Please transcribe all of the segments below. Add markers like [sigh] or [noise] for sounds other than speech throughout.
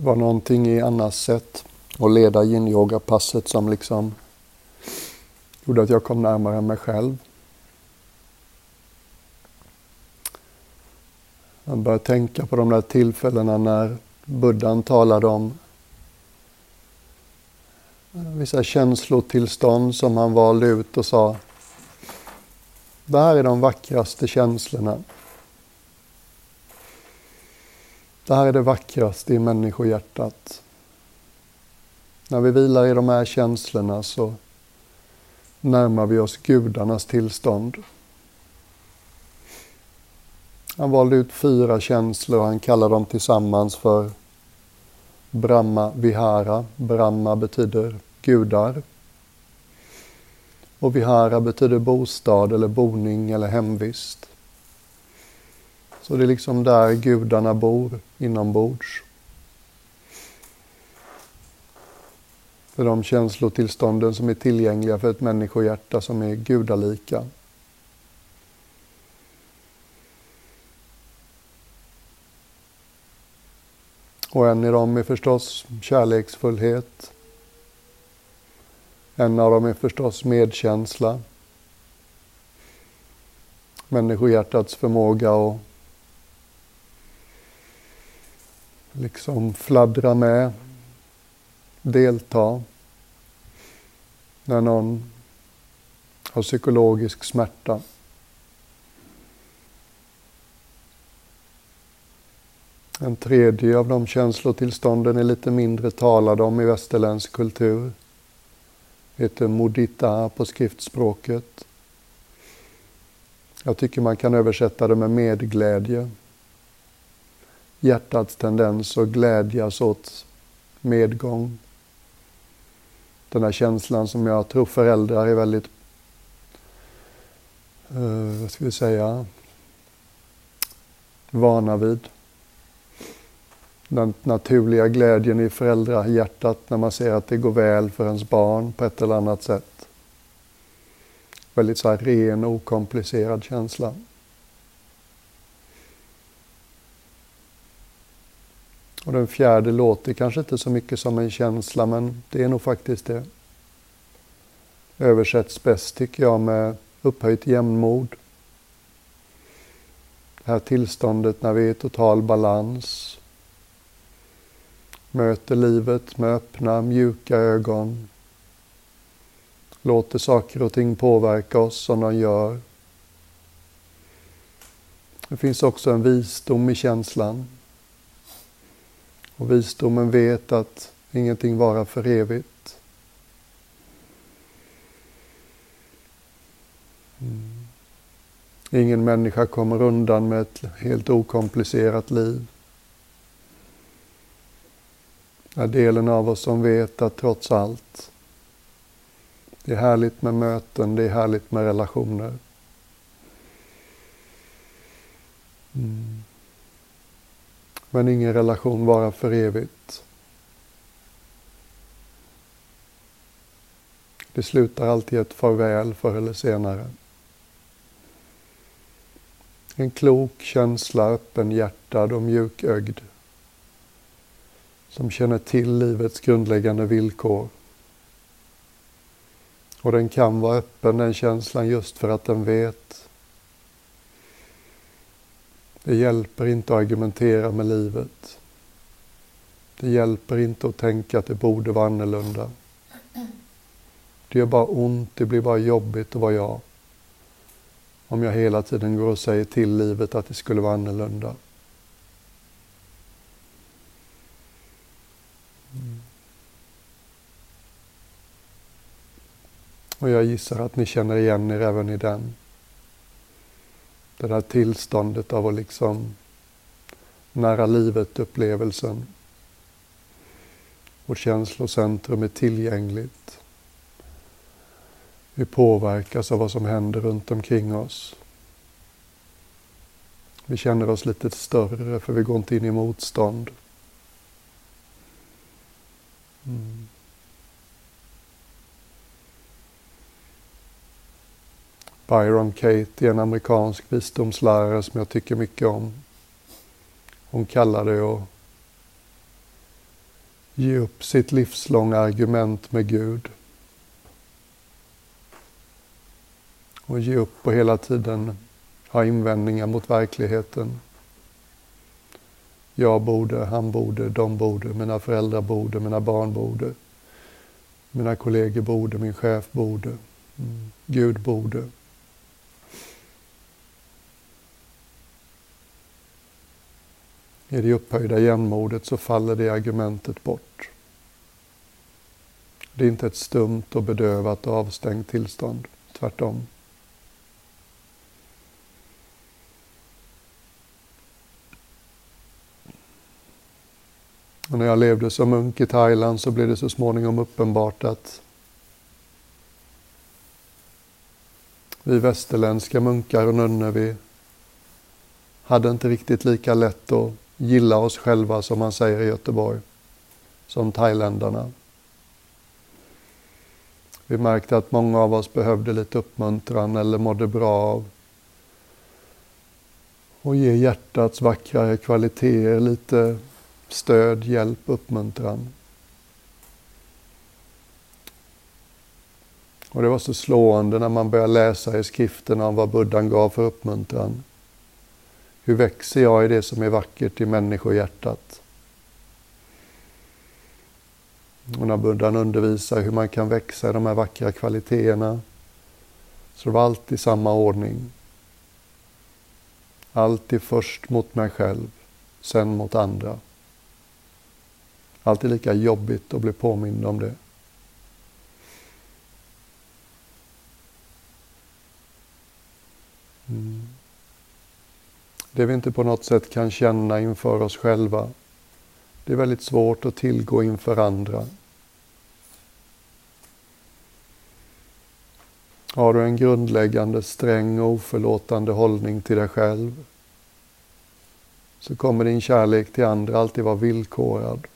Det var någonting i Annas sätt att leda yin-yoga-passet som liksom gjorde att jag kom närmare mig själv. Jag började tänka på de där tillfällena när buddhan talade om vissa känslotillstånd som han valde ut och sa Det här är de vackraste känslorna. Det här är det vackraste i människohjärtat. När vi vilar i de här känslorna så närmar vi oss gudarnas tillstånd. Han valde ut fyra känslor och han kallar dem tillsammans för Brahma Vihara. Brahma betyder gudar. Och Vihara betyder bostad eller boning eller hemvist. Så det är liksom där gudarna bor inombords. För de känslotillstånden som är tillgängliga för ett människohjärta som är gudalika. Och en i dem är förstås kärleksfullhet. En av dem är förstås medkänsla. Människohjärtats förmåga att liksom fladdra med, delta när någon har psykologisk smärta. En tredje av de känslotillstånden är lite mindre talade om i västerländsk kultur. Det heter mudita på skriftspråket. Jag tycker man kan översätta det med medglädje. Hjärtats tendens att glädjas åt medgång. Den här känslan som jag tror föräldrar är väldigt, uh, vad ska vi säga, vana vid den naturliga glädjen i föräldrahjärtat när man ser att det går väl för ens barn på ett eller annat sätt. Väldigt så här ren och okomplicerad känsla. Och den fjärde låter kanske inte så mycket som en känsla men det är nog faktiskt det. Översätts bäst tycker jag med upphöjt jämnmod. Det här tillståndet när vi är i total balans möter livet med öppna, mjuka ögon. Låter saker och ting påverka oss som de gör. Det finns också en visdom i känslan. Och visdomen vet att ingenting varar för evigt. Mm. Ingen människa kommer undan med ett helt okomplicerat liv är delen av oss som vet att trots allt, det är härligt med möten, det är härligt med relationer. Mm. Men ingen relation varar för evigt. Det slutar alltid ett farväl förr eller senare. En klok känsla, öppenhjärtad och mjukögd som känner till livets grundläggande villkor. Och den kan vara öppen, den känslan, just för att den vet. Det hjälper inte att argumentera med livet. Det hjälper inte att tänka att det borde vara annorlunda. Det gör bara ont, det blir bara jobbigt att vara jag. Om jag hela tiden går och säger till livet att det skulle vara annorlunda. Och jag gissar att ni känner igen er även i den. Det där tillståndet av att liksom nära livet-upplevelsen. Vårt känslocentrum är tillgängligt. Vi påverkas av vad som händer runt omkring oss. Vi känner oss lite större för vi går inte in i motstånd. Mm. Byron Katie, en amerikansk visdomslärare som jag tycker mycket om. Hon kallar det att ge upp sitt livslånga argument med Gud. Och ge upp och hela tiden ha invändningar mot verkligheten. Jag borde, han borde, de borde, mina föräldrar borde, mina barn borde. Mina kollegor borde, min chef borde, mm. Gud borde. I det upphöjda jämmodet så faller det argumentet bort. Det är inte ett stumt och bedövat och avstängt tillstånd, tvärtom. Och när jag levde som munk i Thailand så blev det så småningom uppenbart att vi västerländska munkar och nunnor, vi hade inte riktigt lika lätt att gilla oss själva som man säger i Göteborg, som thailändarna. Vi märkte att många av oss behövde lite uppmuntran eller mådde bra av och ge hjärtats vackrare kvaliteter lite stöd, hjälp, uppmuntran. Och det var så slående när man började läsa i skrifterna om vad buddhan gav för uppmuntran. Hur växer jag i det som är vackert i människohjärtat? Och när buddhan undervisar hur man kan växa i de här vackra kvaliteterna så det var i samma ordning. Alltid först mot mig själv, sen mot andra. Alltid lika jobbigt att bli påmind om det. Mm. Det vi inte på något sätt kan känna inför oss själva, det är väldigt svårt att tillgå inför andra. Har du en grundläggande sträng och oförlåtande hållning till dig själv så kommer din kärlek till andra alltid vara villkorad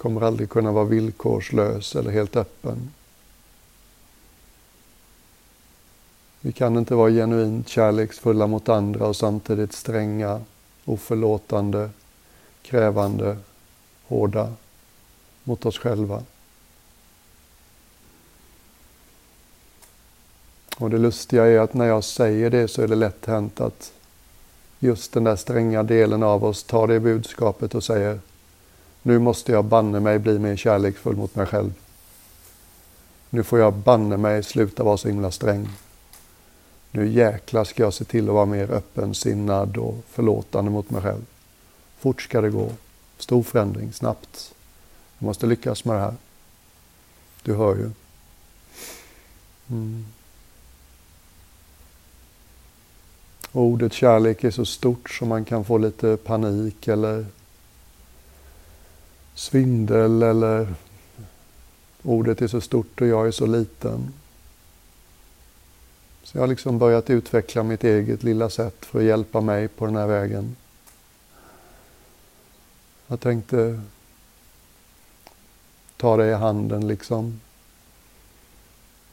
kommer aldrig kunna vara villkorslös eller helt öppen. Vi kan inte vara genuint kärleksfulla mot andra och samtidigt stränga, oförlåtande, krävande, hårda mot oss själva. Och det lustiga är att när jag säger det så är det lätt hänt att just den där stränga delen av oss tar det budskapet och säger nu måste jag banne mig bli mer kärleksfull mot mig själv. Nu får jag banne mig sluta vara så himla sträng. Nu jäklar ska jag se till att vara mer öppensinnad och förlåtande mot mig själv. Fort ska det gå. Stor förändring, snabbt. Jag måste lyckas med det här. Du hör ju. Mm. Ordet kärlek är så stort så man kan få lite panik eller svindel eller ordet är så stort och jag är så liten. Så jag har liksom börjat utveckla mitt eget lilla sätt för att hjälpa mig på den här vägen. Jag tänkte ta dig i handen liksom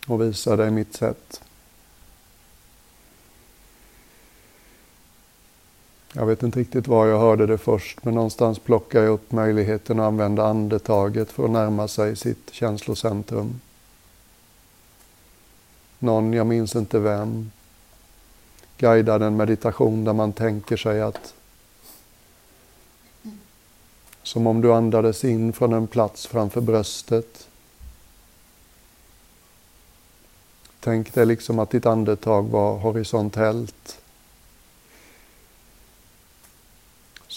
och visa dig mitt sätt. Jag vet inte riktigt var jag hörde det först, men någonstans plockade jag upp möjligheten att använda andetaget för att närma sig sitt känslocentrum. Någon, jag minns inte vem, guidade en meditation där man tänker sig att som om du andades in från en plats framför bröstet. Tänk dig liksom att ditt andetag var horisontellt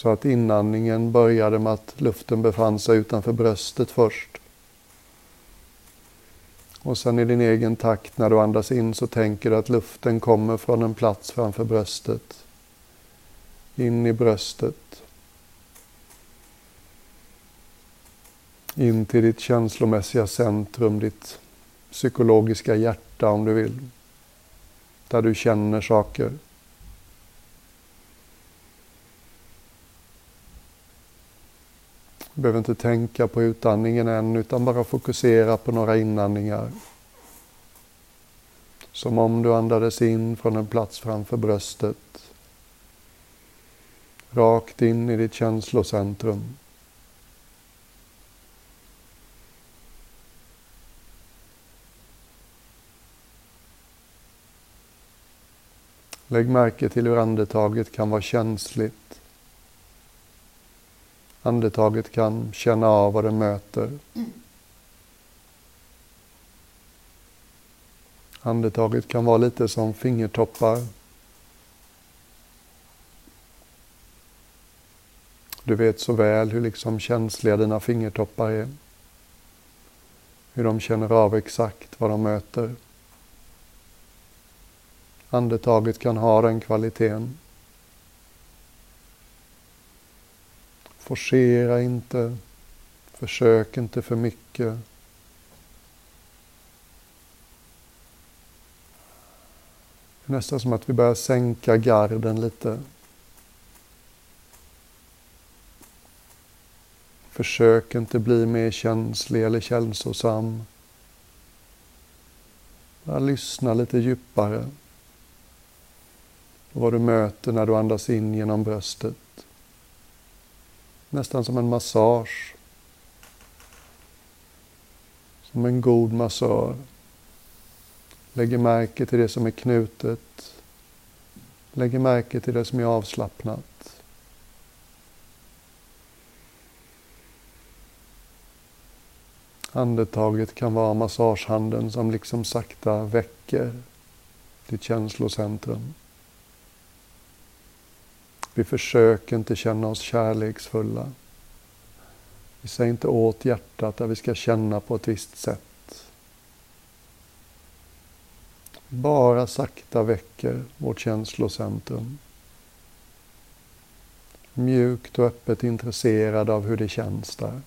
Så att inandningen började med att luften befann sig utanför bröstet först. Och sen i din egen takt när du andas in så tänker du att luften kommer från en plats framför bröstet. In i bröstet. In till ditt känslomässiga centrum, ditt psykologiska hjärta om du vill. Där du känner saker. behöver inte tänka på utandningen än utan bara fokusera på några inandningar. Som om du andades in från en plats framför bröstet. Rakt in i ditt känslocentrum. Lägg märke till hur andetaget kan vara känsligt. Andetaget kan känna av vad det möter. Andetaget kan vara lite som fingertoppar. Du vet så väl hur liksom känsliga dina fingertoppar är. Hur de känner av exakt vad de möter. Andetaget kan ha den kvaliteten. Forcera inte. Försök inte för mycket. Det är nästan som att vi börjar sänka garden lite. Försök inte bli mer känslig eller känslosam. Bara lyssna lite djupare. på vad du möter när du andas in genom bröstet. Nästan som en massage. Som en god massör. Lägger märke till det som är knutet. Lägger märke till det som är avslappnat. Andetaget kan vara massagehanden som liksom sakta väcker ditt känslocentrum. Vi försöker inte känna oss kärleksfulla. Vi säger inte åt hjärtat att vi ska känna på ett visst sätt. Bara sakta väcker vårt känslocentrum. Mjukt och öppet intresserad av hur det känns där.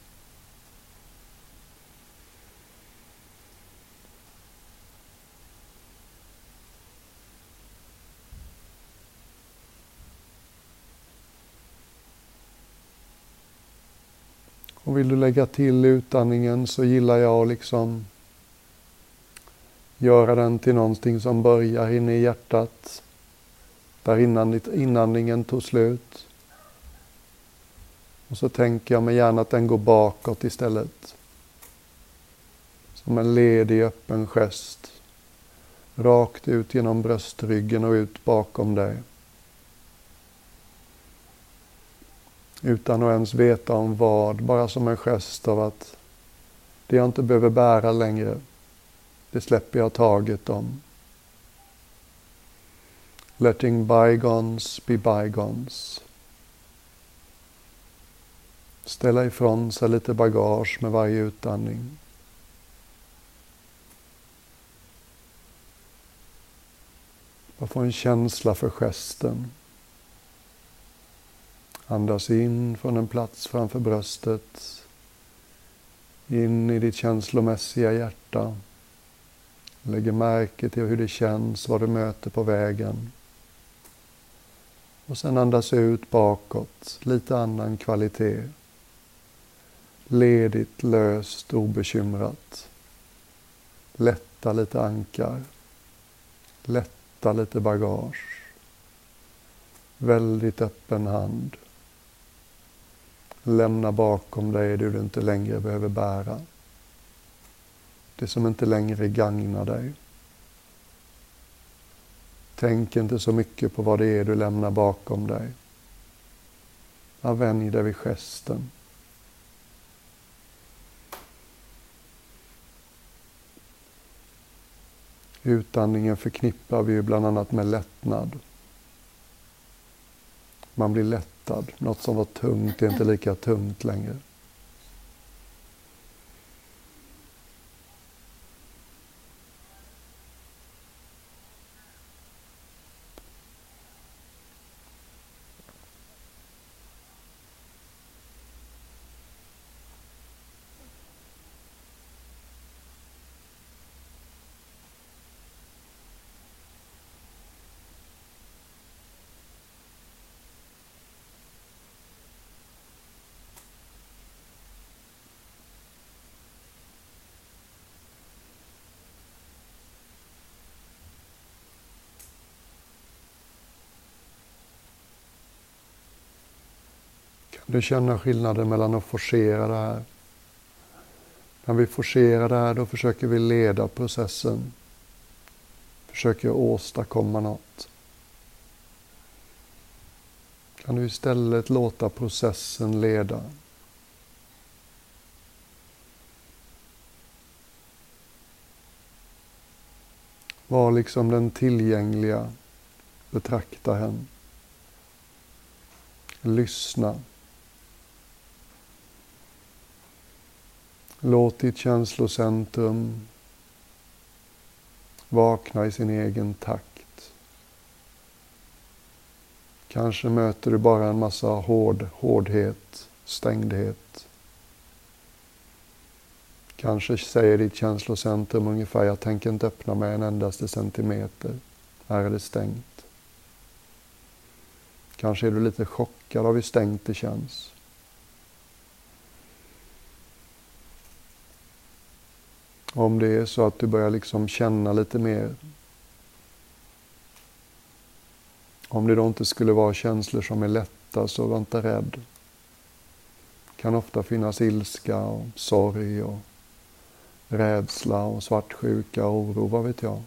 Vill du lägga till utandningen så gillar jag att liksom göra den till någonting som börjar inne i hjärtat. Där inandningen tog slut. Och så tänker jag mig gärna att den går bakåt istället. Som en ledig öppen gest. Rakt ut genom bröstryggen och ut bakom dig. Utan att ens veta om vad, bara som en gest av att det jag inte behöver bära längre, det släpper jag taget om. Letting bygons be bygons. Ställa ifrån sig lite bagage med varje utandning. Bara få en känsla för gesten. Andas in från en plats framför bröstet. In i ditt känslomässiga hjärta. Lägger märke till hur det känns, vad du möter på vägen. Och sen andas ut bakåt, lite annan kvalitet. Ledigt, löst, obekymrat. Lätta lite ankar. Lätta lite bagage. Väldigt öppen hand. Lämna bakom dig det du inte längre behöver bära. Det som inte längre gagnar dig. Tänk inte så mycket på vad det är du lämnar bakom dig. Ja, vänj dig vid gesten. Utandningen förknippar vi ju bland annat med lättnad. Man blir lättad. Något som var tungt är inte lika tungt längre. Du känner skillnaden mellan att forcera det här. När vi forcerar det här, då försöker vi leda processen. Försöker åstadkomma något. kan du istället låta processen leda. Var liksom den tillgängliga betraktaren. Lyssna. Låt ditt känslocentrum vakna i sin egen takt. Kanske möter du bara en massa hård, hårdhet, stängdhet. Kanske säger ditt känslocentrum ungefär, jag tänker inte öppna mig en endaste centimeter. Här är det stängt. Kanske är du lite chockad av hur stängt det känns. Om det är så att du börjar liksom känna lite mer. Om det då inte skulle vara känslor som är lätta, så var inte rädd. Det kan ofta finnas ilska och sorg och rädsla och svartsjuka och oro, vad vet jag.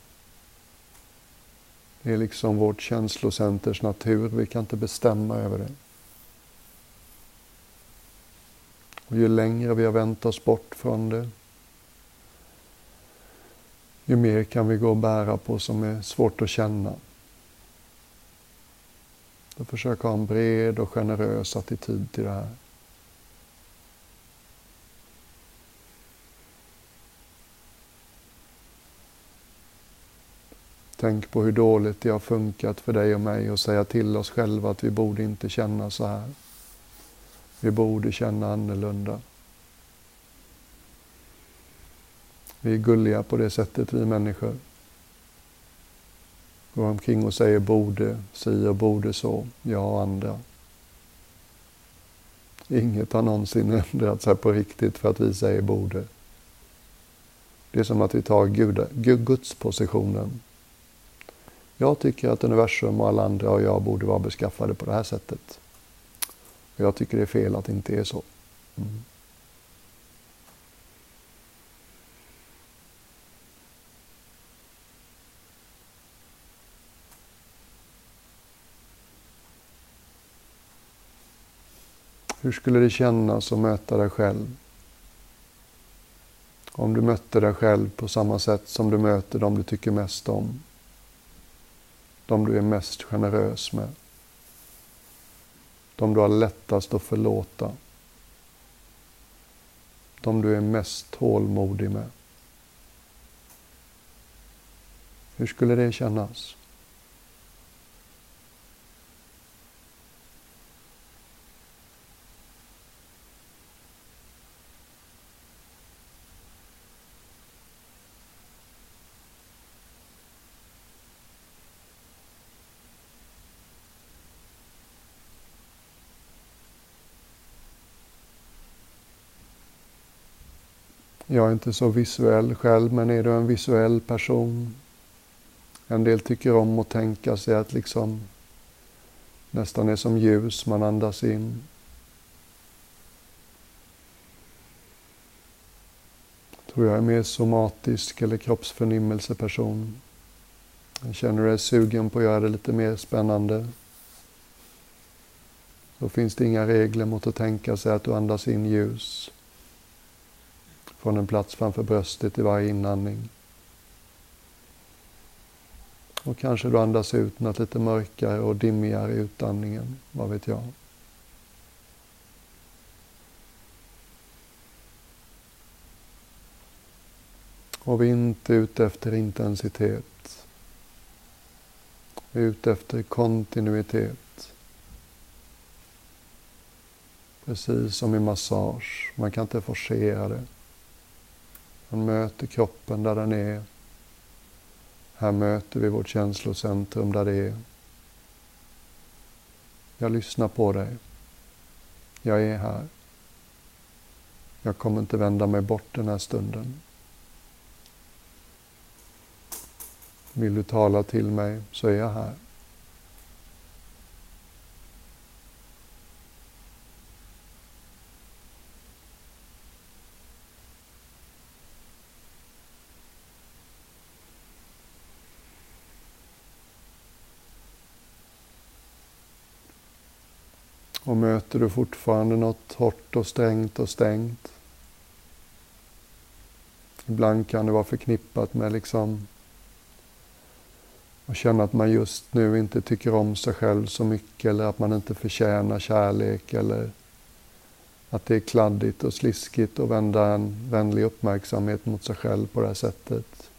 Det är liksom vårt känslocenters natur, vi kan inte bestämma över det. Och ju längre vi har vänt oss bort från det, ju mer kan vi gå och bära på som är svårt att känna. Så försök ha en bred och generös attityd till det här. Tänk på hur dåligt det har funkat för dig och mig att säga till oss själva att vi borde inte känna så här. Vi borde känna annorlunda. Vi är gulliga på det sättet, vi människor. Går omkring och säger borde, si och borde så, jag och andra. Inget har någonsin [laughs] ändrat sig på riktigt för att vi säger borde. Det är som att vi tar gudspositionen. Jag tycker att universum och alla andra och jag borde vara beskaffade på det här sättet. Och jag tycker det är fel att det inte är så. Mm. Hur skulle det kännas att möta dig själv? Om du mötte dig själv på samma sätt som du möter dem du tycker mest om. De du är mest generös med. De du har lättast att förlåta. De du är mest tålmodig med. Hur skulle det kännas? Jag är inte så visuell själv, men är du en visuell person? En del tycker om att tänka sig att liksom nästan är som ljus man andas in. Jag tror jag är mer somatisk eller kroppsförnimmelseperson. Jag känner dig sugen på att göra det lite mer spännande. Då finns det inga regler mot att tänka sig att du andas in ljus från en plats framför bröstet i varje inandning. Och kanske du andas ut något lite mörkare och dimmigare i utandningen, vad vet jag. Och vi är inte ute efter intensitet. Vi är ute efter kontinuitet. Precis som i massage, man kan inte forcera det. Man möter kroppen där den är. Här möter vi vårt känslocentrum där det är. Jag lyssnar på dig. Jag är här. Jag kommer inte vända mig bort den här stunden. Vill du tala till mig så är jag här. Och möter du fortfarande något hårt och strängt och stängt. Ibland kan det vara förknippat med liksom att känna att man just nu inte tycker om sig själv så mycket eller att man inte förtjänar kärlek eller att det är kladdigt och sliskigt att vända en vänlig uppmärksamhet mot sig själv på det här sättet.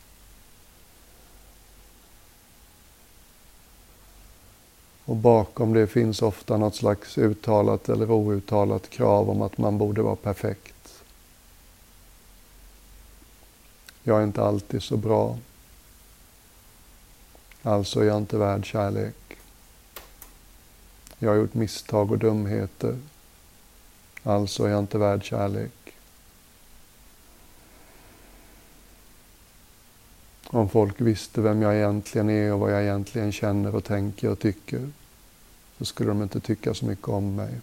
Och bakom det finns ofta något slags uttalat eller outtalat krav om att man borde vara perfekt. Jag är inte alltid så bra. Alltså är jag inte värd kärlek. Jag har gjort misstag och dumheter. Alltså är jag inte värd kärlek. Om folk visste vem jag egentligen är och vad jag egentligen känner och tänker och tycker så skulle de inte tycka så mycket om mig.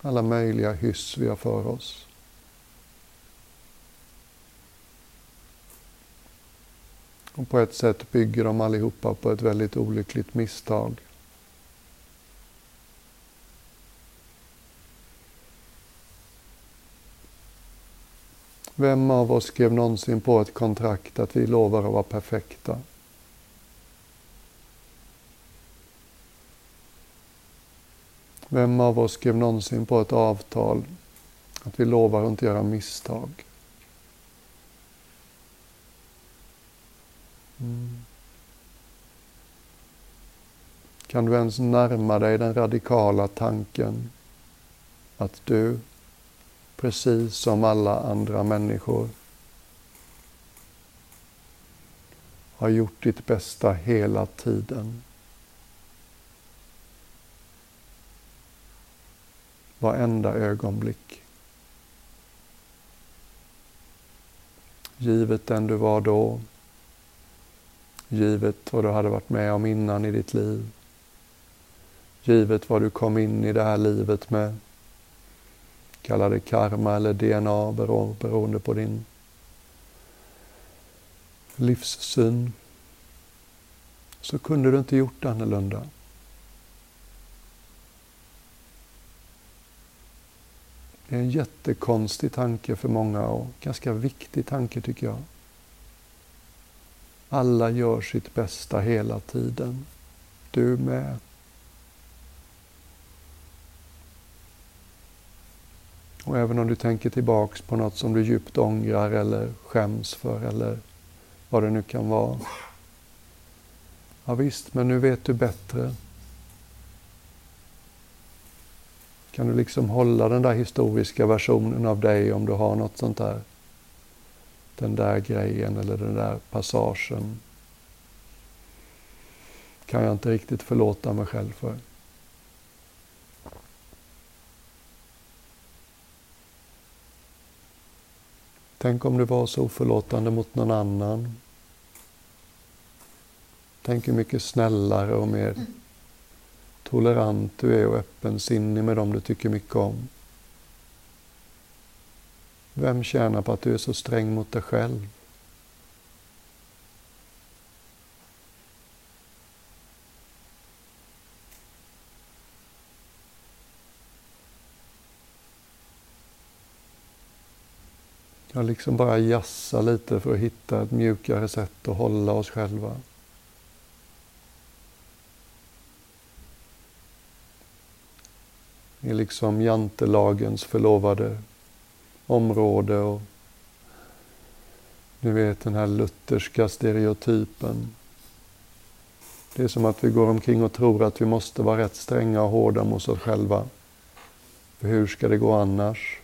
Alla möjliga hyss vi har för oss. Och på ett sätt bygger de allihopa på ett väldigt olyckligt misstag. Vem av oss skrev någonsin på ett kontrakt att vi lovar att vara perfekta? Vem av oss skrev någonsin på ett avtal att vi lovar att inte göra misstag? Mm. Kan du ens närma dig den radikala tanken att du precis som alla andra människor. Har gjort ditt bästa hela tiden. Varenda ögonblick. Givet den du var då. Givet vad du hade varit med om innan i ditt liv. Givet vad du kom in i det här livet med. Kalla det karma eller DNA beroende på din livssyn. Så kunde du inte gjort annorlunda. Det är en jättekonstig tanke för många och ganska viktig tanke tycker jag. Alla gör sitt bästa hela tiden. Du med. Och även om du tänker tillbaks på något som du djupt ångrar eller skäms för eller vad det nu kan vara. Ja, visst, men nu vet du bättre. Kan du liksom hålla den där historiska versionen av dig om du har något sånt där? Den där grejen eller den där passagen. Kan jag inte riktigt förlåta mig själv för. Tänk om du var så oförlåtande mot någon annan. Tänk hur mycket snällare och mer tolerant du är och öppensinnig med dem du tycker mycket om. Vem tjänar på att du är så sträng mot dig själv? Jag liksom bara jassa lite för att hitta ett mjukare sätt att hålla oss själva. I liksom jantelagens förlovade område och ni vet den här lutherska stereotypen. Det är som att vi går omkring och tror att vi måste vara rätt stränga och hårda mot oss själva. För hur ska det gå annars?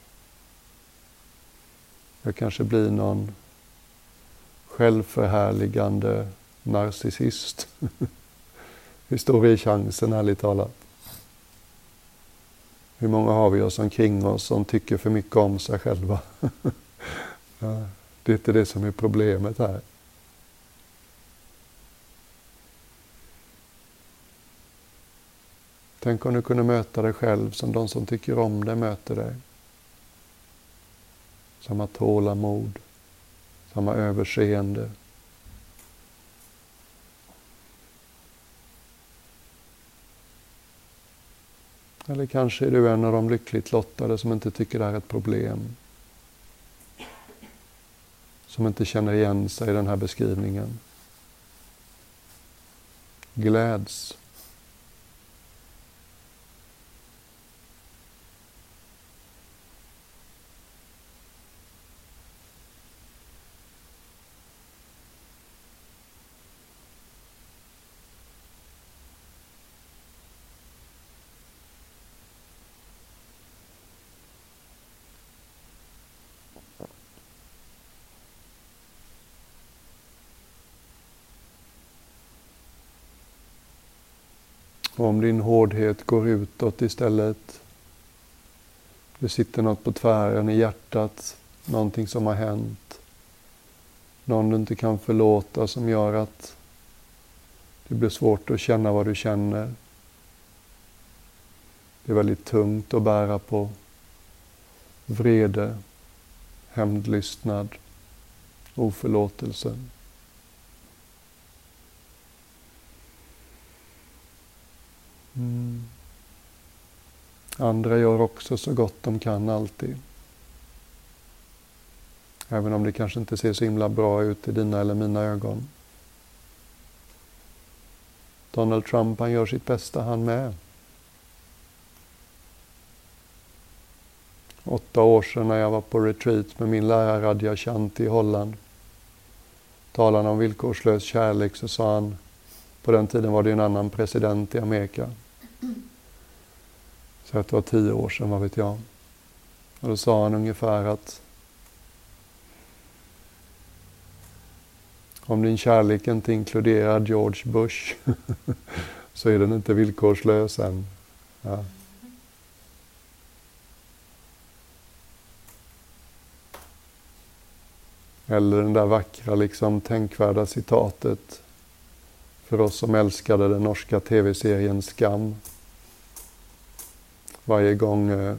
Jag kanske blir någon självförhärligande narcissist. [laughs] Hur stor är chansen, ärligt talat? Hur många har vi oss omkring oss som tycker för mycket om sig själva? [laughs] ja, det är inte det som är problemet här. Tänk om du kunde möta dig själv som de som tycker om dig möter dig samma tålamod, samma överseende. Eller kanske är du en av de lyckligt lottade som inte tycker det här är ett problem. Som inte känner igen sig i den här beskrivningen. Gläds Och om din hårdhet går utåt istället. Det sitter något på tvären i hjärtat, någonting som har hänt. Någon du inte kan förlåta som gör att det blir svårt att känna vad du känner. Det är väldigt tungt att bära på vrede, hämndlystnad, oförlåtelse. Mm. Andra gör också så gott de kan alltid. Även om det kanske inte ser så himla bra ut i dina eller mina ögon. Donald Trump, han gör sitt bästa han med. Åtta år sedan när jag var på retreat med min lärare Rajashanti i Holland. Talade han om villkorslös kärlek så sa han, på den tiden var det en annan president i Amerika. Så att det var tio år sedan, vad vet jag. Och då sa han ungefär att om din kärlek inte inkluderar George Bush [laughs] så är den inte villkorslös än. Ja. Eller den där vackra, liksom tänkvärda citatet för oss som älskade den norska tv-serien Skam varje gång eh,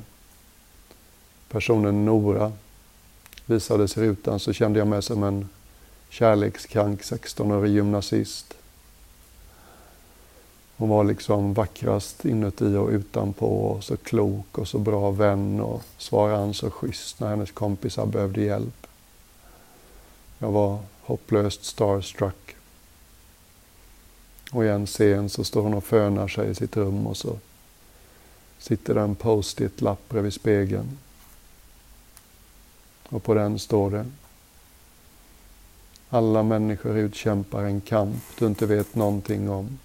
personen Nora visades i rutan så kände jag mig som en kärlekskrank 16-årig gymnasist. Hon var liksom vackrast inuti och utanpå och så klok och så bra vän och svarade han så schysst när hennes kompisar behövde hjälp. Jag var hopplöst starstruck. Och i en scen så står hon och fönar sig i sitt rum och så sitter det en post-it-lapp bredvid spegeln. Och på den står det Alla människor utkämpar en kamp du inte vet någonting om.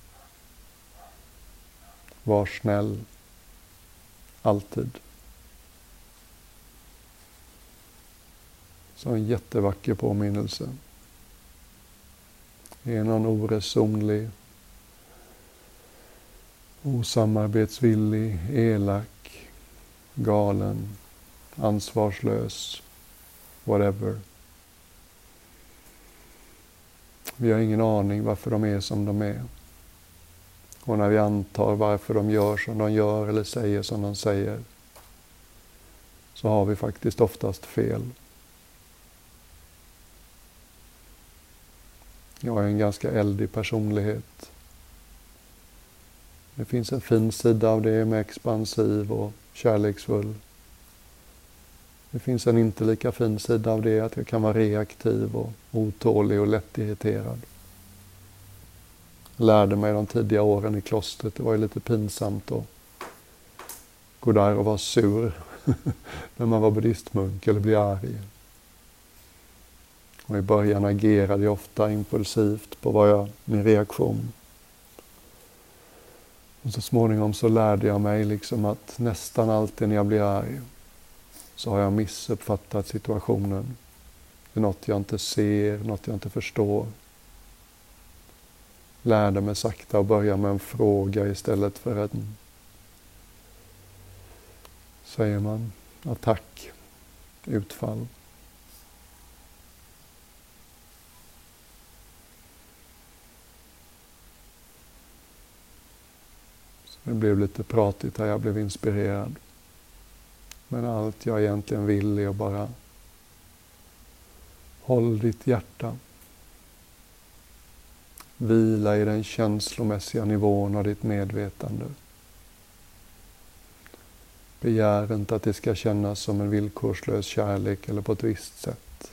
Var snäll. Alltid. Så en jättevacker påminnelse. Är någon oresonlig osamarbetsvillig, elak, galen, ansvarslös, whatever. Vi har ingen aning varför de är som de är. Och när vi antar varför de gör som de gör eller säger som de säger så har vi faktiskt oftast fel. Jag är en ganska eldig personlighet. Det finns en fin sida av det med expansiv och kärleksfull. Det finns en inte lika fin sida av det, att jag kan vara reaktiv och otålig och lättirriterad. Jag lärde mig de tidiga åren i klostret, det var ju lite pinsamt att gå där och vara sur [laughs] när man var buddhistmunk eller bli arg. Och I början agerade jag ofta impulsivt på vad jag, min reaktion. Och så småningom så lärde jag mig liksom att nästan alltid när jag blir arg så har jag missuppfattat situationen. Det är något jag inte ser, något jag inte förstår. Lärde mig sakta att börja med en fråga istället för en, säger man, attack, utfall. Det blev lite pratigt här, jag blev inspirerad. Men allt jag egentligen vill är att bara håll ditt hjärta. Vila i den känslomässiga nivån av ditt medvetande. Begär inte att det ska kännas som en villkorslös kärlek eller på ett visst sätt.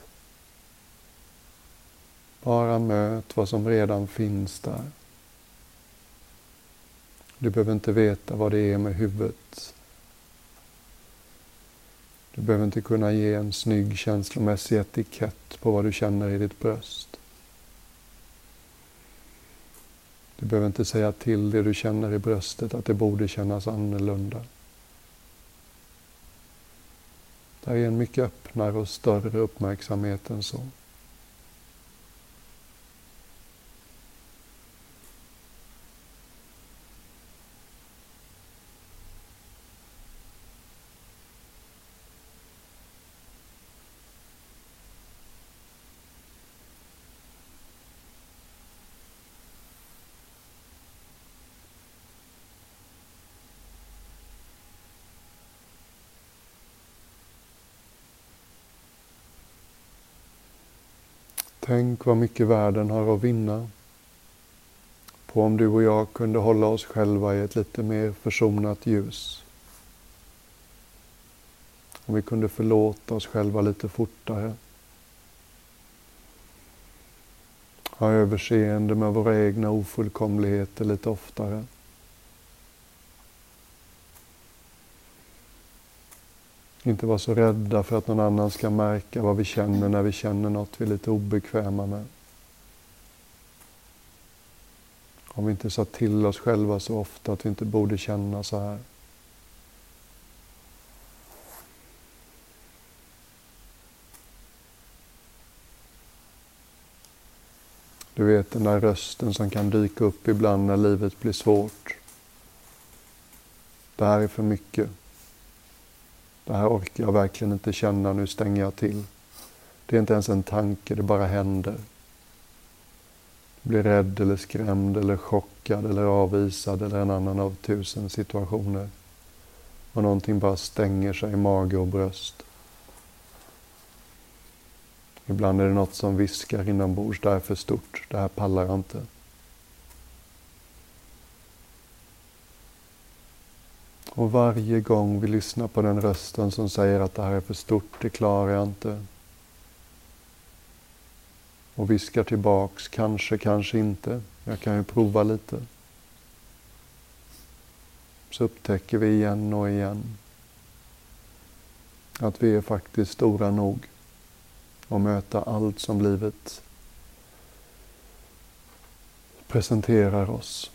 Bara möt vad som redan finns där. Du behöver inte veta vad det är med huvudet. Du behöver inte kunna ge en snygg känslomässig etikett på vad du känner i ditt bröst. Du behöver inte säga till det du känner i bröstet att det borde kännas annorlunda. Det är en mycket öppnare och större uppmärksamhet än så. Tänk vad mycket världen har att vinna på om du och jag kunde hålla oss själva i ett lite mer försonat ljus. Om vi kunde förlåta oss själva lite fortare. Ha överseende med våra egna ofullkomligheter lite oftare. Inte vara så rädda för att någon annan ska märka vad vi känner när vi känner något vi är lite obekväma med. Om vi inte sa till oss själva så ofta att vi inte borde känna så här. Du vet den där rösten som kan dyka upp ibland när livet blir svårt. Det här är för mycket. Det här orkar jag verkligen inte känna, nu stänger jag till. Det är inte ens en tanke, det bara händer. Jag blir rädd eller skrämd eller chockad eller avvisad eller en annan av tusen situationer. Och någonting bara stänger sig i mage och bröst. Ibland är det något som viskar inombords, det här är för stort, det här pallar jag inte. Och varje gång vi lyssnar på den rösten som säger att det här är för stort, det klarar jag inte. Och viskar tillbaks, kanske, kanske inte. Jag kan ju prova lite. Så upptäcker vi igen och igen att vi är faktiskt stora nog att möta allt som livet presenterar oss.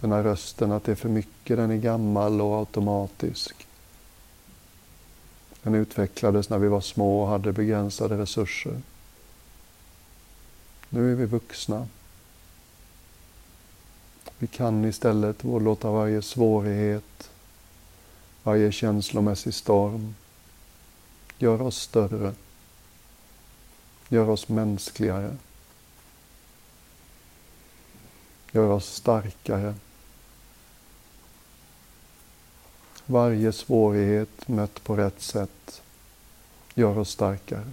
Den här rösten att det är för mycket, den är gammal och automatisk. Den utvecklades när vi var små och hade begränsade resurser. Nu är vi vuxna. Vi kan istället låta varje svårighet, varje känslomässig storm göra oss större, göra oss mänskligare, göra oss starkare. Varje svårighet mött på rätt sätt gör oss starkare.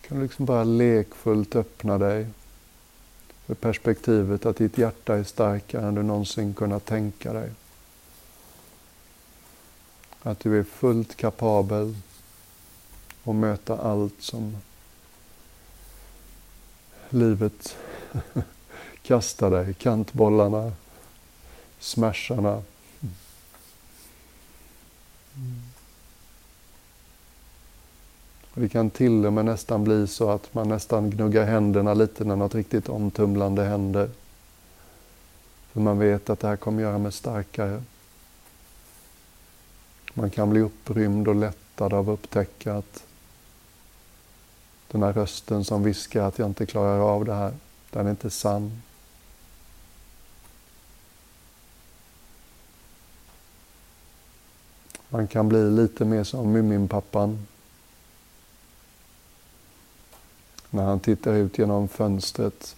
Du kan liksom bara lekfullt öppna dig för perspektivet att ditt hjärta är starkare än du någonsin kunnat tänka dig. Att du är fullt kapabel och möta allt som livet [laughs] kastar dig. Kantbollarna, smasharna. Och det kan till och med nästan bli så att man nästan gnuggar händerna lite när något riktigt omtumlande händer. För man vet att det här kommer göra mig starkare. Man kan bli upprymd och lättad av att upptäcka att den här rösten som viskar att jag inte klarar av det här, den är inte sann. Man kan bli lite mer som Muminpappan. När han tittar ut genom fönstret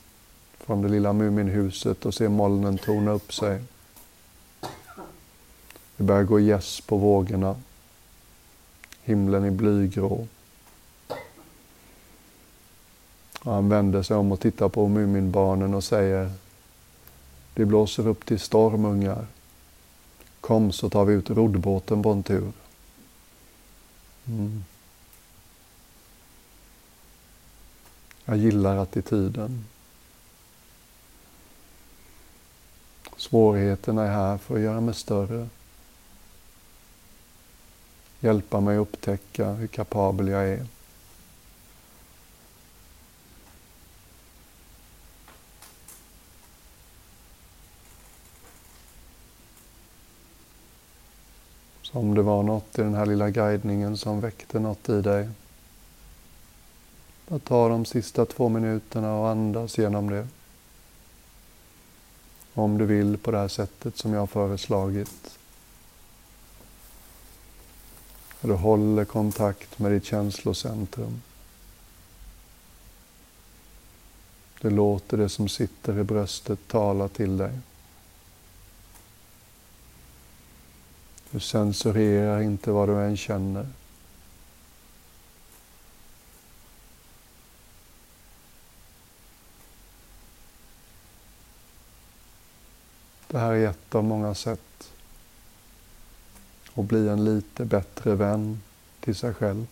från det lilla Muminhuset och ser molnen torna upp sig. Det börjar gå gäss på vågorna. Himlen är blygrå. Och han vänder sig om och tittar på Muminbarnen och säger Det blåser upp till storm ungar. Kom så tar vi ut roddbåten på en tur. Mm. Jag gillar attityden. Svårigheterna är här för att göra mig större. Hjälpa mig upptäcka hur kapabel jag är. Om det var något i den här lilla guidningen som väckte något i dig. Bara ta de sista två minuterna och andas genom det. Om du vill på det här sättet som jag har föreslagit. Du håller kontakt med ditt känslocentrum. Du låter det som sitter i bröstet tala till dig. Du censurerar inte vad du än känner. Det här är ett av många sätt att bli en lite bättre vän till sig själv.